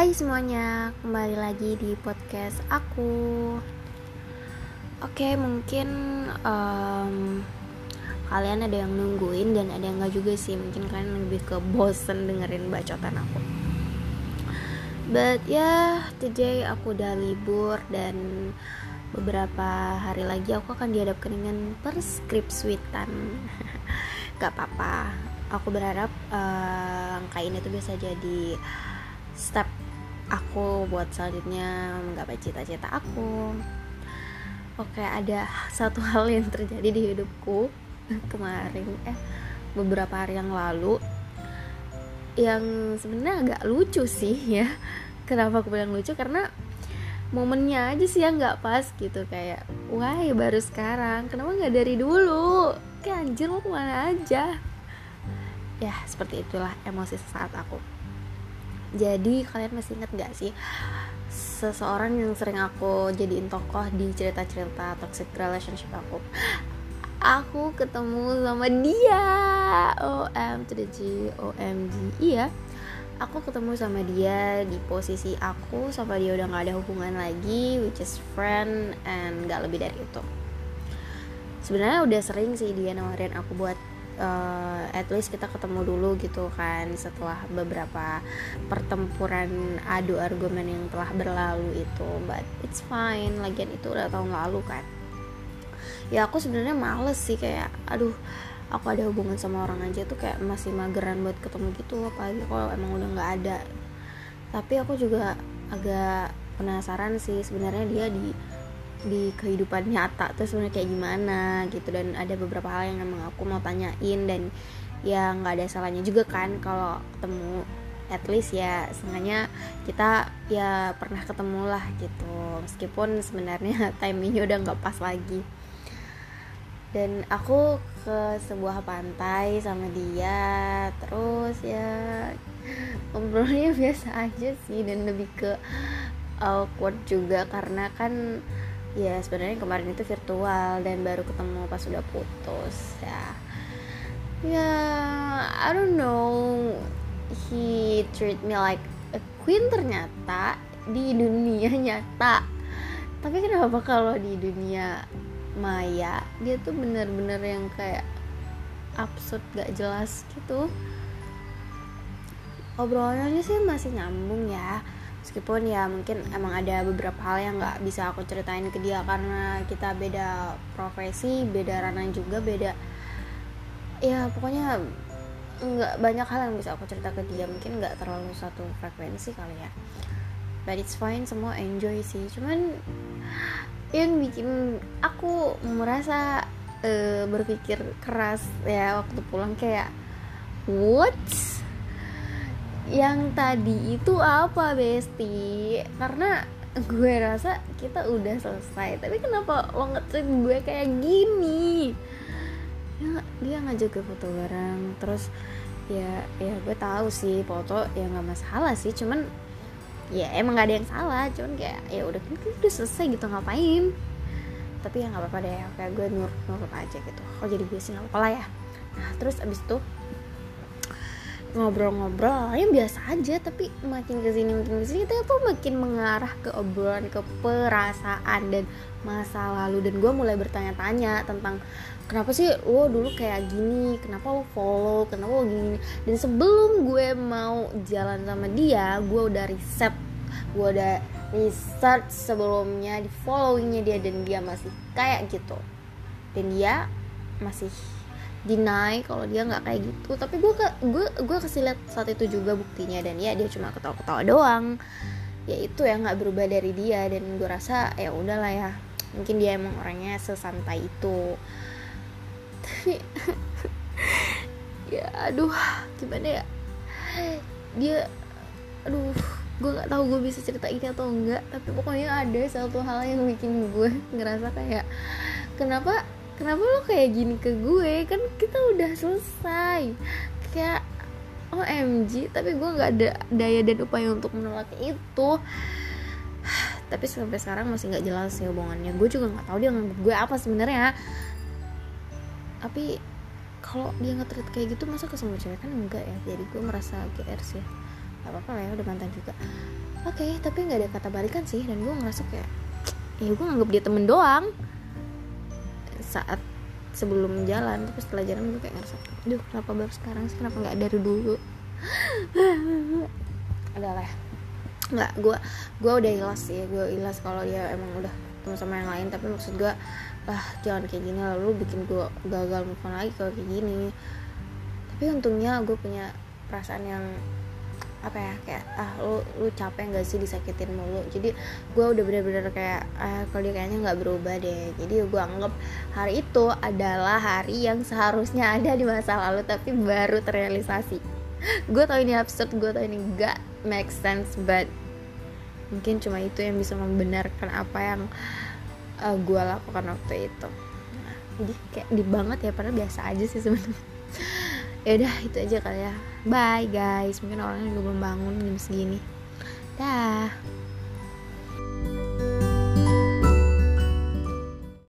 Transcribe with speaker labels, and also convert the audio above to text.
Speaker 1: Hai semuanya, kembali lagi di podcast aku. Oke, mungkin um, kalian ada yang nungguin dan ada yang nggak juga sih. Mungkin kalian lebih ke bosen dengerin bacotan aku. But ya, yeah, today aku udah libur dan beberapa hari lagi aku akan dihadapkan dengan perskripsuitan. gak apa-apa. Aku berharap uh, angka ini tuh bisa jadi step aku buat selanjutnya menggapai cita-cita aku. Oke ada satu hal yang terjadi di hidupku kemarin eh beberapa hari yang lalu. Yang sebenarnya agak lucu sih ya. Kenapa aku bilang lucu? Karena momennya aja sih yang nggak pas gitu kayak wah baru sekarang. Kenapa nggak dari dulu? Kayak anjir mau ke mana aja? Ya seperti itulah emosi saat aku jadi kalian masih inget gak sih seseorang yang sering aku jadiin tokoh di cerita-cerita toxic relationship aku? Aku ketemu sama dia. OM to the G OMG iya. Aku ketemu sama dia di posisi aku sama dia udah gak ada hubungan lagi which is friend and gak lebih dari itu. Sebenarnya udah sering sih dia nawarin aku buat uh, at least kita ketemu dulu gitu kan setelah beberapa pertempuran adu argumen yang telah berlalu itu. But it's fine lagian itu udah tahun lalu kan. Ya aku sebenarnya males sih kayak aduh aku ada hubungan sama orang aja tuh kayak masih mageran buat ketemu gitu apalagi kalau emang udah nggak ada. Tapi aku juga agak penasaran sih sebenarnya dia di di kehidupan nyata tuh sebenarnya kayak gimana gitu. Dan ada beberapa hal yang emang aku mau tanyain dan ya nggak ada salahnya juga kan kalau ketemu. At least ya sengaja kita ya pernah ketemu lah gitu. Meskipun sebenarnya timingnya udah nggak pas lagi. Dan aku ke sebuah pantai sama dia terus ya ngobrolnya biasa aja sih dan lebih ke awkward juga karena kan ya sebenarnya kemarin itu virtual dan baru ketemu pas sudah putus ya. Ya I don't know. He treat me like a queen ternyata di dunia nyata. Tapi kenapa kalau di dunia maya dia tuh bener-bener yang kayak absurd gak jelas gitu? Obrolannya sih masih nyambung ya meskipun ya mungkin emang ada beberapa hal yang nggak bisa aku ceritain ke dia karena kita beda profesi beda ranah juga beda ya pokoknya nggak banyak hal yang bisa aku cerita ke dia. Mungkin nggak terlalu satu frekuensi kali ya. But it's fine semua enjoy sih. Cuman yang bikin aku merasa uh, berpikir keras ya waktu pulang kayak what yang tadi itu apa Besti? Karena gue rasa kita udah selesai. Tapi kenapa lo ngetrit gue kayak gini? Ya, dia ngajak gue foto bareng. Terus ya ya gue tahu sih foto ya nggak masalah sih. Cuman ya emang gak ada yang salah. Cuman kayak ya udah kan udah selesai gitu ngapain? Tapi ya nggak apa-apa deh kayak gue nurut nurut aja gitu. Oh jadi gue sih nggak apa-apa lah ya. Nah terus abis itu ngobrol-ngobrol yang biasa aja tapi makin ke sini makin ke sini kita tuh makin mengarah ke obrolan ke perasaan dan masa lalu. Dan gue mulai bertanya-tanya tentang kenapa sih lo dulu kayak gini? Kenapa lo follow? Kenapa lo gini? Dan sebelum gue mau jalan sama dia gue udah riset gue udah research sebelumnya di followingnya dia dan dia masih kayak gitu. Dan dia masih deny kalau dia nggak kayak gitu. Tapi gue gue gue kasih lihat saat itu juga buktinya dan ya dia cuma ketawa-ketawa doang. Ya itu ya nggak berubah dari dia dan gue rasa ya udahlah ya mungkin dia emang orangnya sesantai itu. Tapi ya aduh gimana ya? Dia aduh gue nggak tahu gue bisa cerita ini atau enggak tapi pokoknya ada satu hal yang bikin gue ngerasa kayak kenapa kenapa lo kayak gini ke gue? Kan kita udah selesai. Kayak OMG tapi gue nggak ada daya dan upaya untuk menolak itu. Tapi sampai sekarang masih nggak jelas sih hubungannya. Gue juga nggak tahu dia nganggap gue apa sebenarnya. Tapi kalau dia nge kayak gitu masa ke semua cewek kan enggak ya? Jadi gue merasa GR sih. Gak apa-apa lah ya udah mantan juga. Oke okay, tapi nggak ada kata balikan sih. Dan gue ngerasa kayak ya gue nganggap dia temen doang saat sebelum jalan tapi setelah jalan gue kayak ngerasa duh kenapa baru sekarang sih? Kenapa nggak dari dulu? Adalah nggak gue gue udah ilas sih. Gue ilas kalau dia emang udah ketemu sama yang lain. Tapi maksud gue ah jangan kayak gini lalu bikin gue gagal move on lagi kalau kayak gini. Tapi untungnya gue punya perasaan yang apa ya kayak ah lu lu capek nggak sih disakitin mulu? Jadi gue udah bener-bener kayak ah kalau dia kayaknya nggak berubah deh. Jadi gue anggap hari itu adalah hari yang seharusnya ada di masa lalu tapi baru terrealisasi. Gue tau ini absurd gue tau ini gak make sense but mungkin cuma itu yang bisa membenarkan apa yang uh, gue lakukan waktu itu. Nah, jadi kayak di banget ya padahal biasa aja sih sebenarnya ya udah itu aja kali ya. Bye guys. Mungkin orangnya juga belum bangun jam segini. Dah